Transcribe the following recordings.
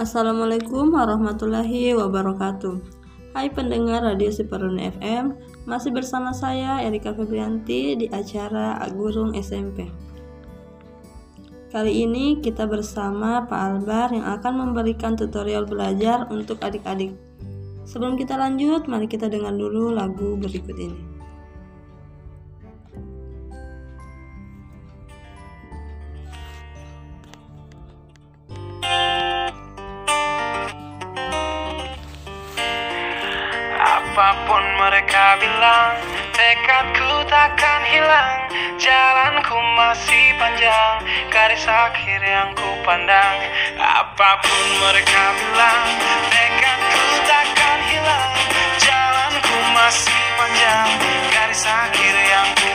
Assalamualaikum warahmatullahi wabarakatuh. Hai pendengar Radio Siparun FM, masih bersama saya Erika Febrianti di acara Agurung SMP. Kali ini kita bersama Pak Albar yang akan memberikan tutorial belajar untuk adik-adik. Sebelum kita lanjut, mari kita dengar dulu lagu berikut ini. Mereka bilang Tekadku takkan hilang Jalanku masih panjang Garis akhir yang ku pandang. Apa pun mereka bilang Tekadku takkan hilang Jalanku masih panjang Garis akhir yang ku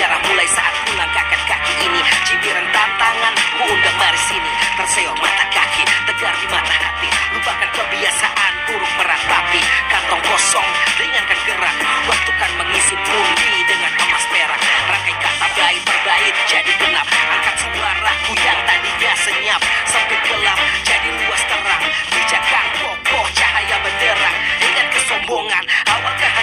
Sejarah mulai saat ku langkahkan kaki ini. Cibiran tantangan Ku undang mari sini Terseok mata kaki Tegar di mata hati. Lupakan kebiasaan buruk meratapi. Kantong kosong Ringankan gerak. Waktu kan mengisi pundi Dengan emas perak. Rangkai kata bait berbait Jadi genap Angkat suaraku yang tadinya senyap. Sempit gelap Jadi luas terang. Bijakan kokoh cahaya benderang Ingat kesombongan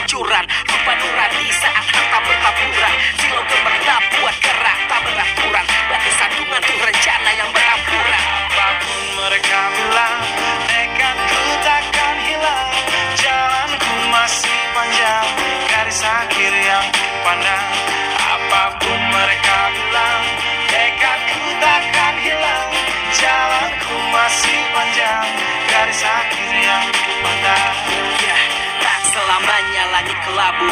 Kehancuran Lupa nurani saat harta bertaburan Silau gemerlap buat gerak tak beraturan. Batu sandungan tuh rencana yang berampuran Apa pun mereka bilang Tekadku takkan hilang. Jalanku masih panjang Garis akhir yang pandang. Apa pun mereka kelabu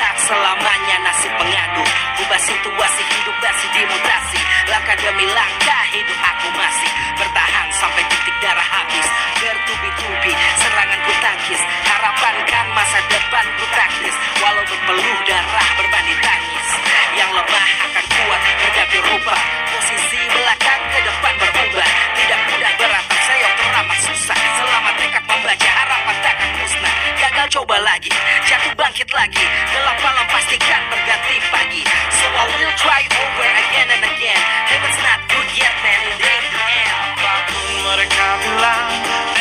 Tak selamanya nasib pengadu Ubah situasi hidup masih dimutasi Langkah demi langkah hidup aku masih. Bertahan sampai titik darah habis. Bertubi-tubi serangan ku tangkis. Harapan masa depan ku taktis. Walau berpeluh darah berbanding tangis. Yang lemah akan kuat berganti rupa Posisi belakang ke depan berubah. Tidak mudah saya teramat susah Selama tekad membaca harapan takkan musnah. Gagal coba lagi, jatuh bangkit lagi. Gelap malam pastikan berganti pagi. So I will try over again and again. Heaven's not good yet man, it ain't the end. Apa pun mereka bilang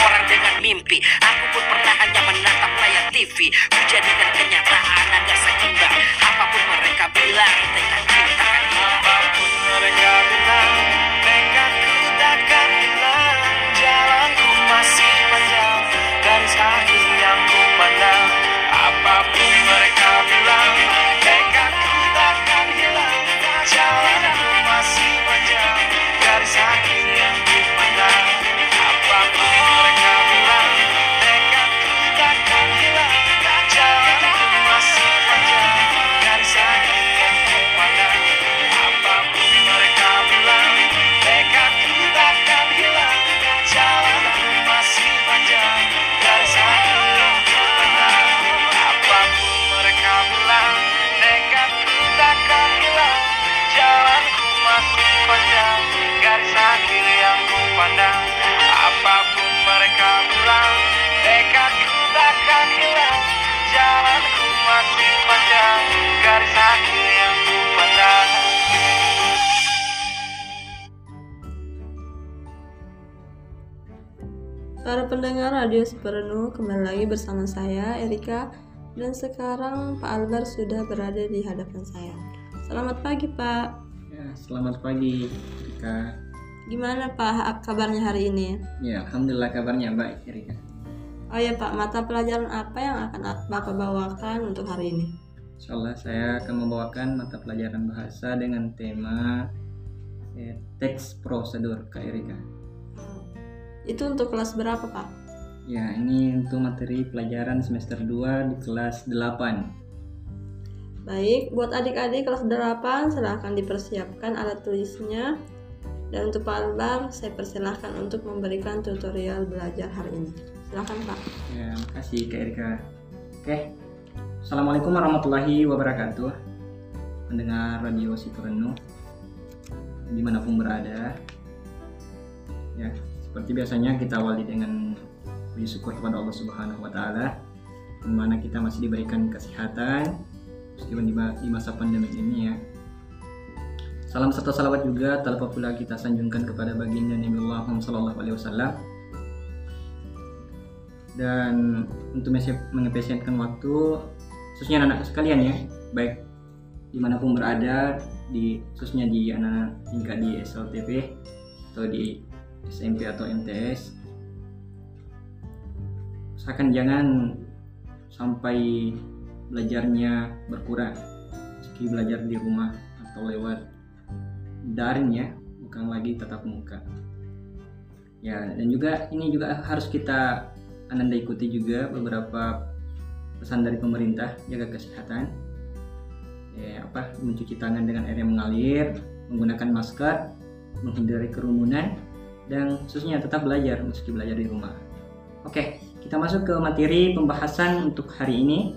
orang dengan mimpi, aku pun pernah hanya menatap layar TV. Ku jadikan kenyataan agak seimbang. Apa pun mereka bilang, tekadku Para pendengar Radio Supernu, kembali lagi bersama saya Erika dan sekarang Pak Albar sudah berada di hadapan saya. Selamat pagi Pak. Ya, selamat pagi, Rika. Gimana Pak kabarnya hari ini? Ya, alhamdulillah kabarnya baik, Rika. Oh ya Pak, mata pelajaran apa yang akan Bapak bawakan untuk hari ini? Insya Allah saya akan membawakan mata pelajaran bahasa dengan tema eh, teks prosedur, Kak Erika. Itu untuk kelas berapa Pak? Ya, ini untuk materi pelajaran semester 2 di kelas 8. Baik, buat adik-adik kelas 8 silahkan dipersiapkan alat tulisnya dan untuk Pak Albar, saya persilahkan untuk memberikan tutorial belajar hari ini. Silahkan Pak. Ya, makasih Kak Erika. Oke, Assalamualaikum warahmatullahi wabarakatuh. Pendengar Radio Sikurenu di mana pun berada. Ya, seperti biasanya kita awali dengan puji syukur kepada Allah Subhanahu Wa Taala, di mana kita masih diberikan kesehatan meskipun di masa pandemi ini ya. Salam serta salawat juga tak lupa pula kita sanjungkan kepada baginda Nabi Muhammad Sallallahu Alaihi Wasallam. Dan untuk mengefisienkan waktu, khususnya anak-anak sekalian ya, baik di mana pun berada, di khususnya di anak tingkat di SLTP atau di SMP atau MTS, usahakan jangan sampai belajarnya berkurang. Meski belajar di rumah atau lewat daring ya bukan lagi tatap muka. Ya dan juga ini juga harus kita ananda ikuti juga beberapa pesan dari pemerintah jaga kesehatan. Ya apa mencuci tangan dengan air yang mengalir menggunakan masker menghindari kerumunan dan khususnya tetap belajar meski belajar di rumah oke kita masuk ke materi pembahasan untuk hari ini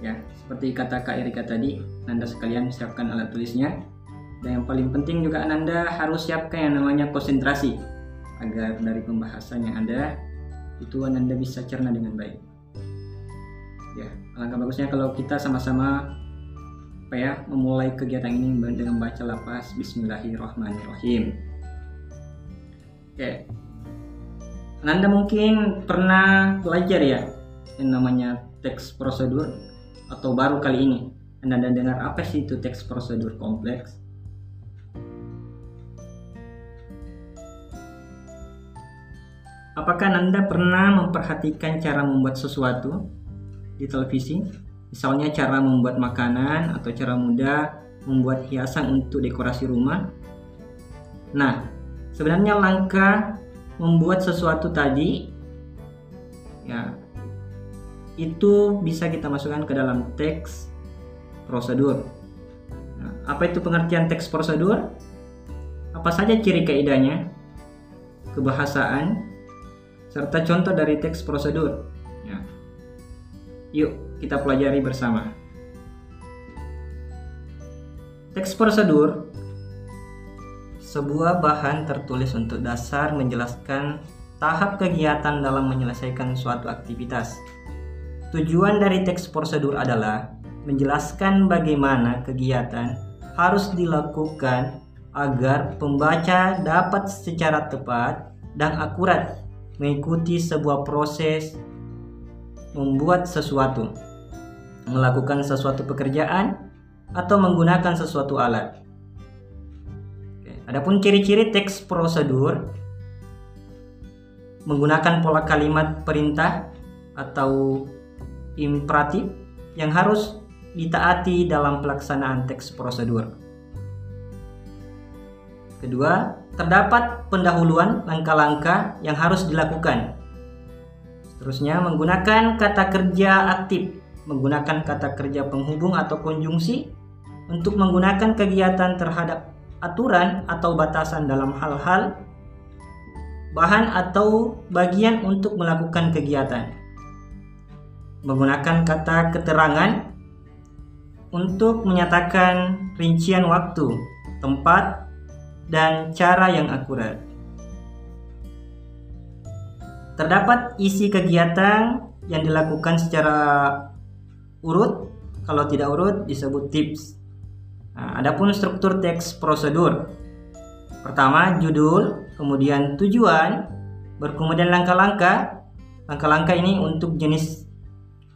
ya seperti kata Kak Erika tadi Anda sekalian siapkan alat tulisnya dan yang paling penting juga Ananda harus siapkan yang namanya konsentrasi agar dari pembahasan yang ada itu Ananda bisa cerna dengan baik. Ya, alangkah bagusnya kalau kita sama-sama apa ya memulai kegiatan ini dengan baca lapas Bismillahirrahmanirrahim. Oke, Ananda mungkin pernah belajar ya yang namanya teks prosedur atau baru kali ini Anda dengar apa sih itu teks prosedur kompleks? Apakah Anda pernah memperhatikan cara membuat sesuatu di televisi? Misalnya cara membuat makanan atau cara mudah membuat hiasan untuk dekorasi rumah. Nah, sebenarnya langkah membuat sesuatu tadi ya itu bisa kita masukkan ke dalam teks prosedur. Nah, apa itu pengertian teks prosedur? Apa saja ciri kaidahnya? Kebahasaan, serta contoh dari teks prosedur. Ya. Yuk, kita pelajari bersama. Teks prosedur sebuah bahan tertulis untuk dasar menjelaskan tahap kegiatan dalam menyelesaikan suatu aktivitas. Tujuan dari teks prosedur adalah menjelaskan bagaimana kegiatan harus dilakukan agar pembaca dapat secara tepat dan akurat mengikuti sebuah proses membuat sesuatu, melakukan sesuatu pekerjaan, atau menggunakan sesuatu alat. Adapun ciri-ciri teks prosedur menggunakan pola kalimat perintah atau imperatif yang harus ditaati dalam pelaksanaan teks prosedur. Kedua, terdapat pendahuluan langkah-langkah yang harus dilakukan. Seterusnya, menggunakan kata kerja aktif, menggunakan kata kerja penghubung atau konjungsi untuk menggunakan kegiatan terhadap aturan atau batasan dalam hal-hal bahan atau bagian untuk melakukan kegiatan. Menggunakan kata keterangan untuk menyatakan rincian waktu, tempat, dan cara yang akurat. Terdapat isi kegiatan yang dilakukan secara urut, kalau tidak urut disebut tips. Nah, adapun struktur teks prosedur. Pertama judul, kemudian tujuan, berkemudian langkah-langkah. Langkah-langkah ini untuk jenis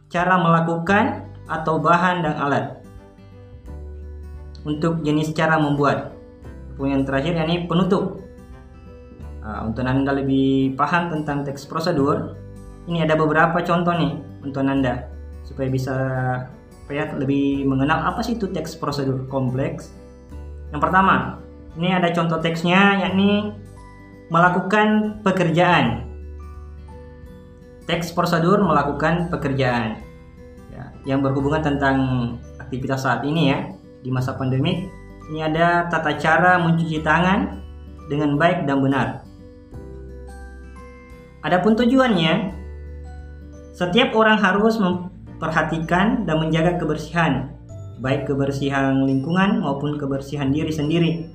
cara melakukan atau bahan dan alat. untuk jenis cara membuat. Kemudian yang terakhir yakni penutup. Nah, untuk Anda lebih paham tentang teks prosedur, ini ada beberapa contoh nih untuk Anda supaya bisa ya, lebih mengenal apa sih itu teks prosedur kompleks. Yang pertama, ini ada contoh teksnya yakni melakukan pekerjaan. Teks prosedur melakukan pekerjaan ya, yang berhubungan tentang aktivitas saat ini ya di masa pandemi. Ini ada tata cara mencuci tangan dengan baik dan benar. Adapun tujuannya, setiap orang harus memperhatikan dan menjaga kebersihan, baik kebersihan lingkungan maupun kebersihan diri sendiri.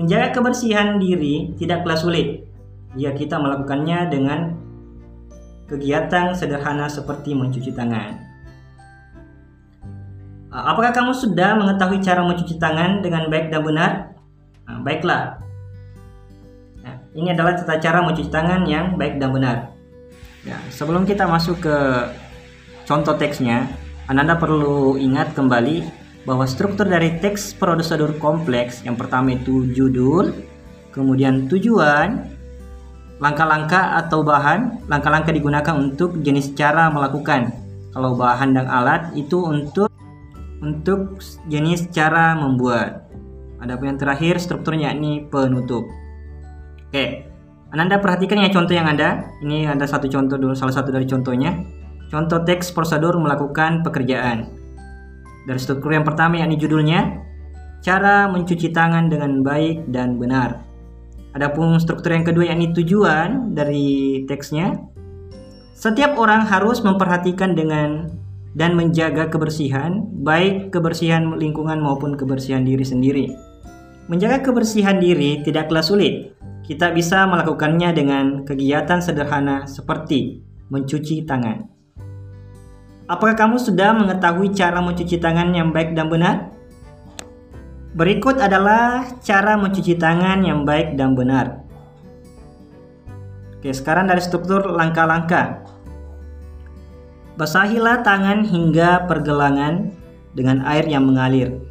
Menjaga kebersihan diri tidaklah sulit jika kita melakukannya dengan kegiatan sederhana seperti mencuci tangan. Ah, apakah kamu sudah mengetahui cara mencuci tangan dengan baik dan benar? Nah, baiklah. Nah, ini adalah tata cara mencuci tangan yang baik dan benar. Ya, sebelum kita masuk ke contoh teksnya, Anda perlu ingat kembali bahwa struktur dari teks prosedur kompleks yang pertama itu judul, kemudian tujuan, langkah-langkah atau bahan, langkah-langkah digunakan untuk jenis cara melakukan. Kalau bahan dan alat itu untuk untuk jenis cara membuat. Adapun yang terakhir strukturnya ini penutup. Oke, Anda perhatikan ya contoh yang ada. Ini ada satu contoh dulu, salah satu dari contohnya. Contoh teks prosedur melakukan pekerjaan. Dari struktur yang pertama yakni judulnya, cara mencuci tangan dengan baik dan benar. Adapun struktur yang kedua yakni tujuan dari teksnya, setiap orang harus memperhatikan dengan dan menjaga kebersihan, baik kebersihan lingkungan maupun kebersihan diri sendiri. Menjaga kebersihan diri tidaklah sulit. Kita bisa melakukannya dengan kegiatan sederhana seperti mencuci tangan. Apakah kamu sudah mengetahui cara mencuci tangan yang baik dan benar? Berikut adalah cara mencuci tangan yang baik dan benar. Oke, sekarang dari struktur langkah-langkah. Basahilah tangan hingga pergelangan dengan air yang mengalir.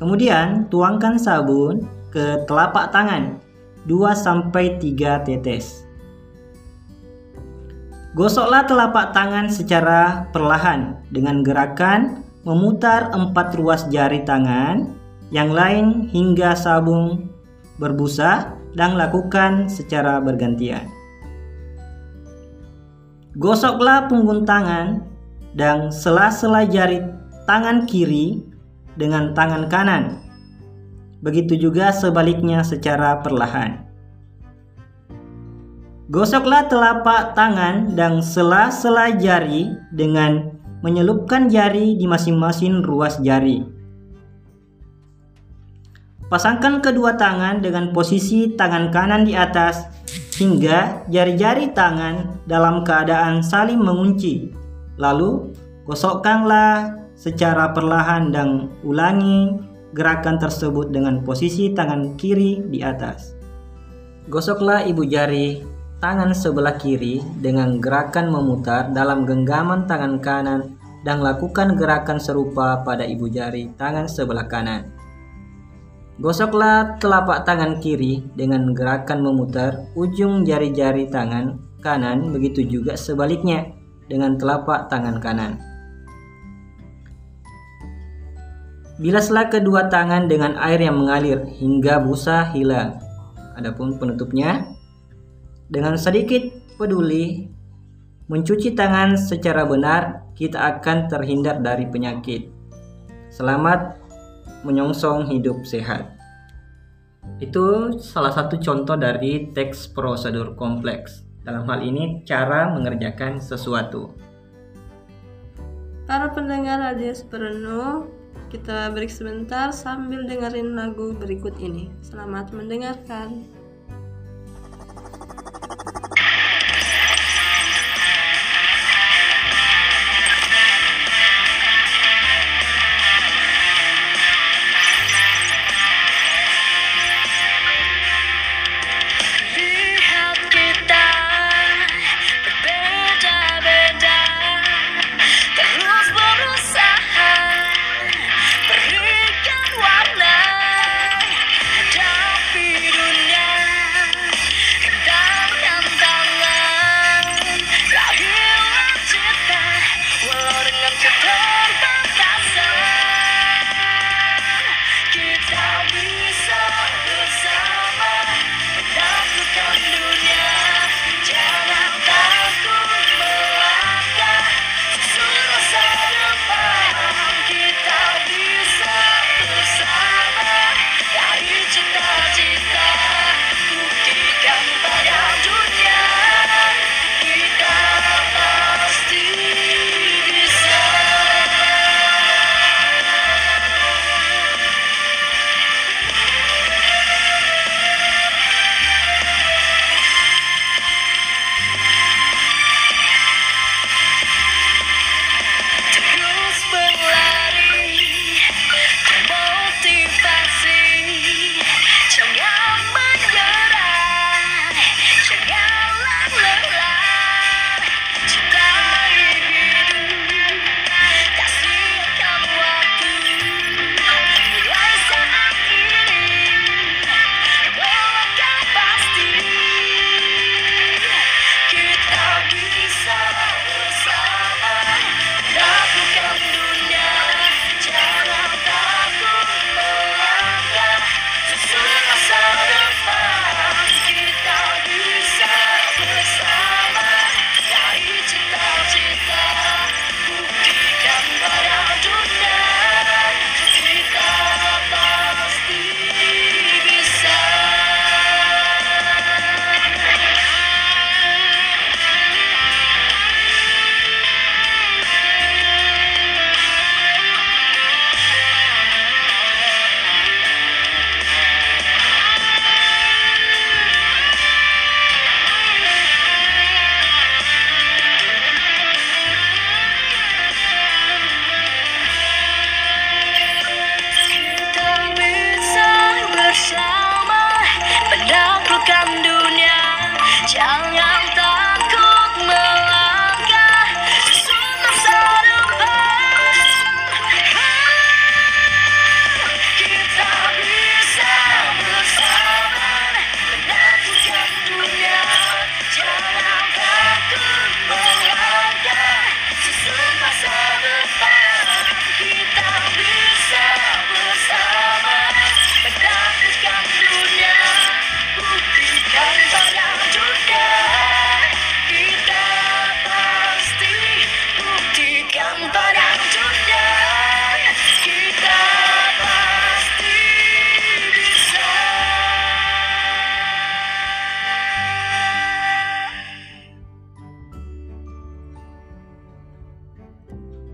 Kemudian tuangkan sabun ke telapak tangan 2-3 tetes. Gosoklah telapak tangan secara perlahan dengan gerakan memutar empat ruas jari tangan yang lain hingga sabun berbusa dan lakukan secara bergantian. Gosoklah punggung tangan dan sela-sela jari tangan kiri dengan tangan kanan. Begitu juga sebaliknya secara perlahan. Gosoklah telapak tangan dan sela-sela jari dengan menyelupkan jari di masing-masing ruas jari. Pasangkan kedua tangan dengan posisi tangan kanan di atas hingga jari-jari tangan dalam keadaan saling mengunci. Lalu, gosokkanlah secara perlahan dan ulangi gerakan tersebut dengan posisi tangan kiri di atas. Gosoklah ibu jari tangan sebelah kiri dengan gerakan memutar dalam genggaman tangan kanan dan lakukan gerakan serupa pada ibu jari tangan sebelah kanan. Gosoklah telapak tangan kiri dengan gerakan memutar ujung jari-jari tangan kanan, begitu juga sebaliknya dengan telapak tangan kanan. Bilaslah kedua tangan dengan air yang mengalir hingga busa hilang. Adapun penutupnya, dengan sedikit peduli mencuci tangan secara benar, kita akan terhindar dari penyakit. Selamat menyongsong hidup sehat. Itu salah satu contoh dari teks prosedur kompleks. Dalam hal ini, cara mengerjakan sesuatu. Para pendengar Radio Superno, kita break sebentar sambil dengerin lagu berikut ini. Selamat mendengarkan.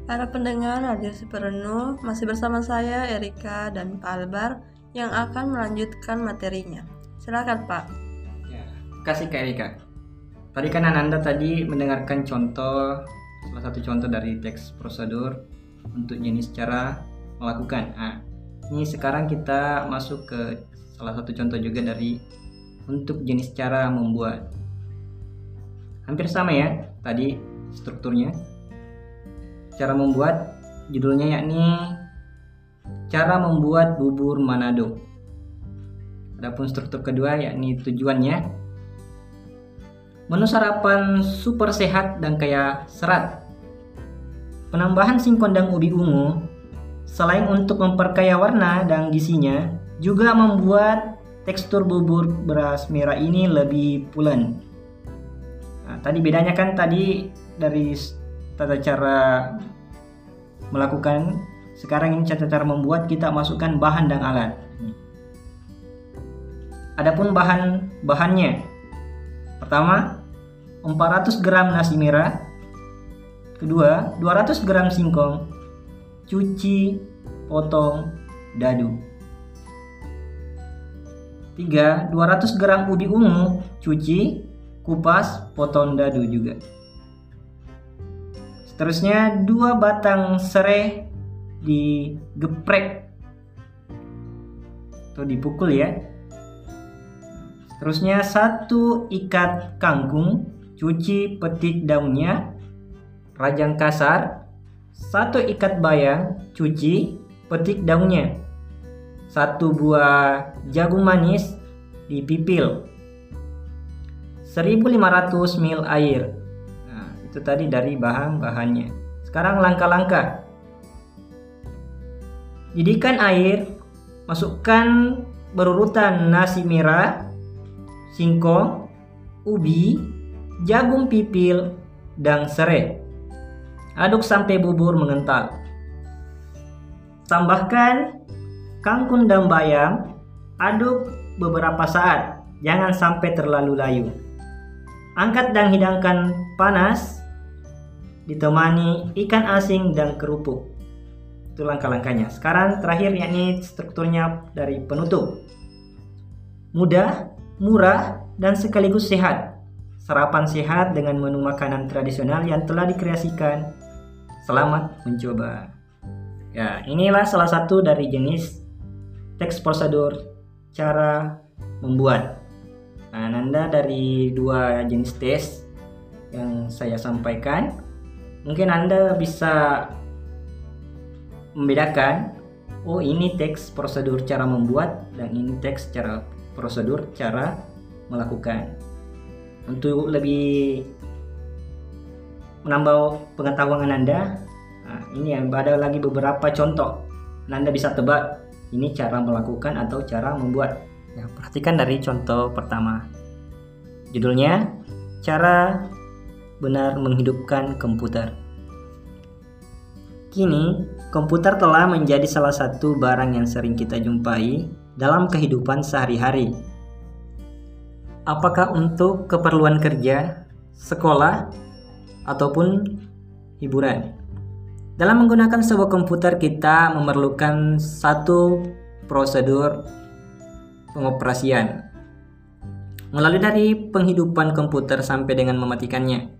Pendengar Radio Supernu, masih bersama saya Erika dan Pak Albar yang akan melanjutkan materinya. Silakan Pak. Ya, kasih Kak Erika. Tadi kan Ananda tadi mendengarkan contoh salah satu contoh dari teks prosedur untuk jenis cara melakukan. Nah, ini sekarang kita masuk ke salah satu contoh juga dari untuk jenis cara membuat. Hampir sama ya tadi strukturnya. Cara membuat judulnya yakni cara membuat bubur Manado. Adapun struktur kedua yakni tujuannya Menu sarapan super sehat dan kaya serat. Penambahan singkong dan ubi ungu selain untuk memperkaya warna dan gizinya, juga membuat tekstur bubur beras merah ini lebih pulen. Nah, tadi bedanya kan tadi dari tata cara melakukan, sekarang ini tata cara membuat kita masukkan bahan dan alat. Adapun bahan bahannya, pertama 400 gram nasi merah, kedua 200 gram singkong, cuci, potong, dadu. 3. 200 gram ubi ungu, cuci, kupas, potong dadu juga. Seterusnya 2 batang serai digeprek atau dipukul ya. Seterusnya satu ikat kangkung, cuci petik daunnya, rajang kasar, satu ikat bayang, cuci, petik daunnya. Satu buah jagung manis, dipipil. 1500 ml air. Itu tadi dari bahan-bahannya. Sekarang langkah-langkah. Didihkan air, masukkan berurutan nasi merah, singkong, ubi, jagung pipil, dan serai. Aduk sampai bubur mengental. Tambahkan kangkung dan bayam, aduk beberapa saat, jangan sampai terlalu layu. Angkat dan hidangkan panas, ditemani ikan asin dan kerupuk. Itu langkah-langkahnya. Sekarang terakhir yakni strukturnya dari penutup. Mudah, murah, dan sekaligus sehat. Sarapan sehat dengan menu makanan tradisional yang telah dikreasikan Selamat mencoba. Ya, inilah salah satu dari jenis teks prosedur cara membuat. Nah, Nanda dari dua jenis tes yang saya sampaikan, mungkin Anda bisa membedakan oh ini teks prosedur cara membuat dan ini teks cara prosedur cara melakukan. Untuk lebih menambah pengetahuan Anda. Nah, ini ada lagi beberapa contoh. Anda bisa tebak ini cara melakukan atau cara membuat. Ya, perhatikan dari contoh pertama. Judulnya cara benar menghidupkan komputer. Kini, komputer telah menjadi salah satu barang yang sering kita jumpai dalam kehidupan sehari-hari. Apakah untuk keperluan kerja, sekolah, ataupun hiburan. Dalam menggunakan sebuah komputer kita memerlukan satu prosedur pengoperasian. Melalui dari penghidupan komputer sampai dengan mematikannya.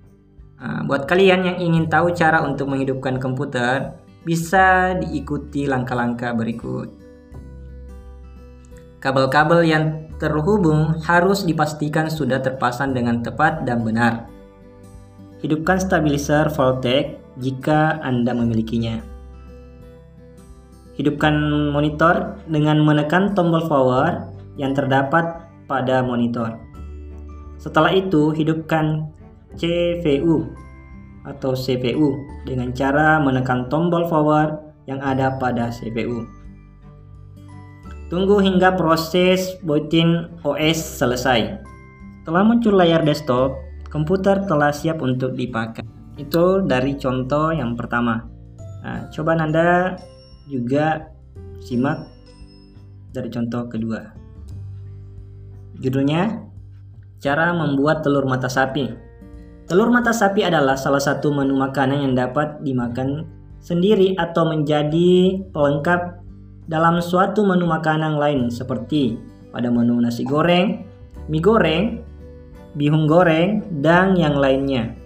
Nah, buat kalian yang ingin tahu cara untuk menghidupkan komputer, bisa diikuti langkah-langkah berikut. Kabel-kabel yang terhubung harus dipastikan sudah terpasang dengan tepat dan benar. Hidupkan stabilizer voltage jika Anda memilikinya. Hidupkan monitor dengan menekan tombol power yang terdapat pada monitor. Setelah itu, hidupkan CPU atau CPU dengan cara menekan tombol power yang ada pada CPU. Tunggu hingga proses booting OS selesai. Setelah muncul layar desktop, komputer telah siap untuk dipakai. Itu dari contoh yang pertama. Nah, coba Nanda juga simak dari contoh kedua. Judulnya Cara membuat telur mata sapi. Telur mata sapi adalah salah satu menu makanan yang dapat dimakan sendiri atau menjadi pelengkap dalam suatu menu makanan lain seperti pada menu nasi goreng, mie goreng, bihun goreng, dan yang lainnya.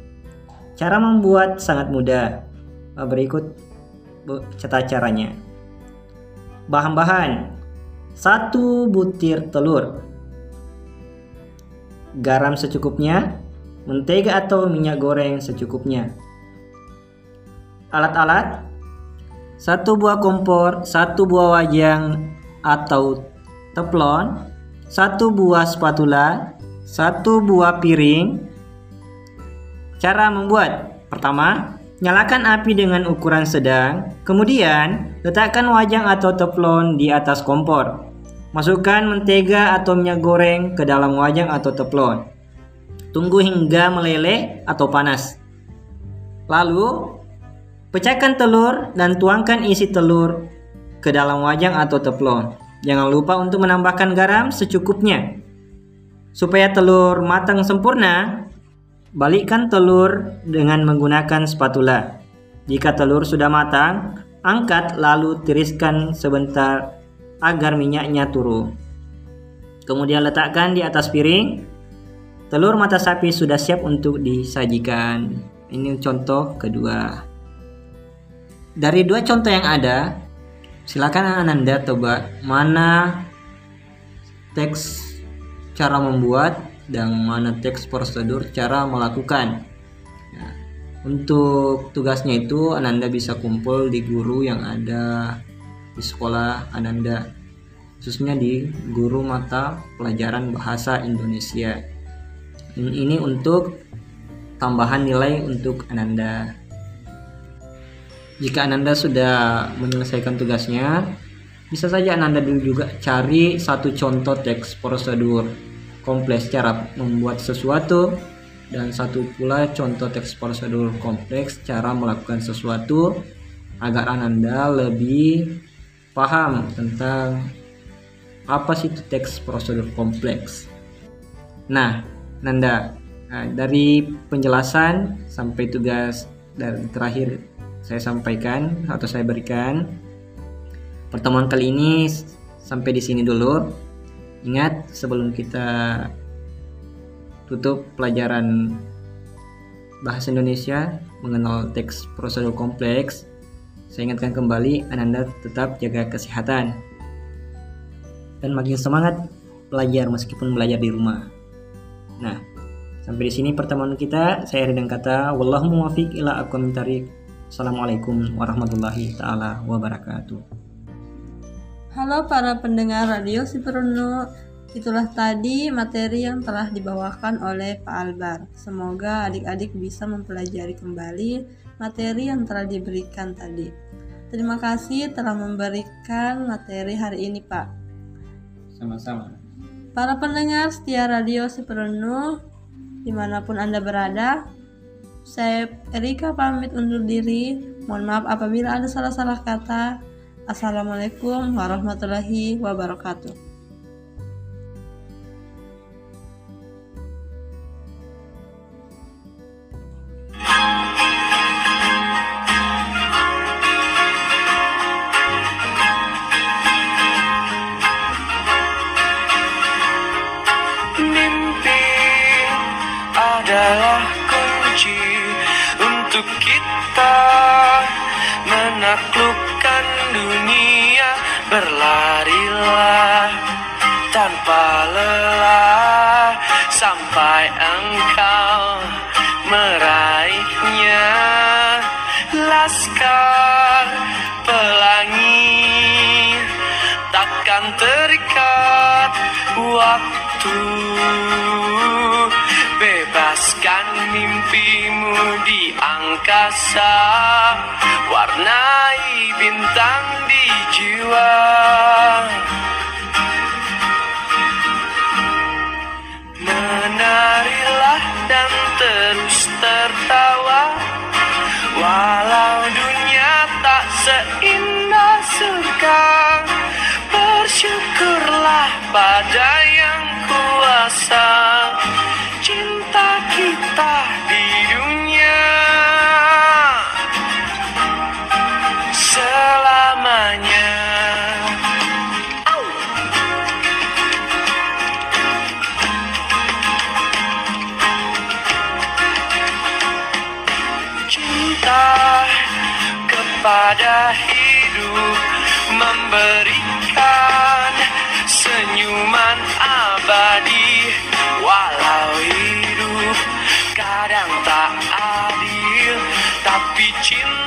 Cara membuat sangat mudah. Berikut cata caranya. Bahan-bahan. Satu butir telur. Garam secukupnya. Mentega atau minyak goreng secukupnya. Alat-alat. Satu buah kompor, satu buah wajang atau teflon, satu buah spatula, satu buah piring. Cara membuat: pertama, nyalakan api dengan ukuran sedang, kemudian letakkan wajang atau teflon di atas kompor. Masukkan mentega atau minyak goreng ke dalam wajang atau teflon. Tunggu hingga meleleh atau panas. Lalu, pecahkan telur dan tuangkan isi telur ke dalam wajang atau teflon. Jangan lupa untuk menambahkan garam secukupnya. Supaya telur matang sempurna, balikkan telur dengan menggunakan spatula. Jika telur sudah matang, angkat lalu tiriskan sebentar agar minyaknya turun. Kemudian letakkan di atas piring. Telur mata sapi sudah siap untuk disajikan. Ini contoh kedua. Dari dua contoh yang ada, silakan Ananda coba mana teks cara membuat dan mana teks prosedur cara melakukan. Ya, untuk tugasnya itu Ananda bisa kumpul di guru yang ada di sekolah Ananda, khususnya di guru mata pelajaran bahasa Indonesia. Ini untuk tambahan nilai untuk Ananda. Jika Ananda sudah menyelesaikan tugasnya, bisa saja Anda dulu juga cari satu contoh teks prosedur kompleks cara membuat sesuatu dan satu pula contoh teks prosedur kompleks cara melakukan sesuatu agar Anda lebih paham tentang apa sih itu teks prosedur kompleks. Nah, Nanda, nah, dari penjelasan sampai tugas dan terakhir saya sampaikan atau saya berikan pertemuan kali ini sampai di sini dulu. Ingat sebelum kita tutup pelajaran bahasa Indonesia mengenal teks prosedur kompleks, saya ingatkan kembali Ananda tetap jaga kesehatan dan makin semangat belajar meskipun belajar di rumah. Nah, sampai di sini pertemuan kita. Saya Ridwan kata, wallahu muwafiq ila aqwamit Assalamualaikum warahmatullahi taala wabarakatuh. Halo para pendengar Radio Siperunu, itulah tadi materi yang telah dibawakan oleh Pak Albar. Semoga adik-adik bisa mempelajari kembali materi yang telah diberikan tadi. Terima kasih telah memberikan materi hari ini Pak. Sama-sama. Para pendengar setia Radio Siperunu, di mana pun Anda berada, saya Erika pamit undur diri. Mohon maaf apabila ada salah-salah kata. Assalamualaikum warahmatullahi wabarakatuh. Angkasa Warnai bintang di jiwa Kim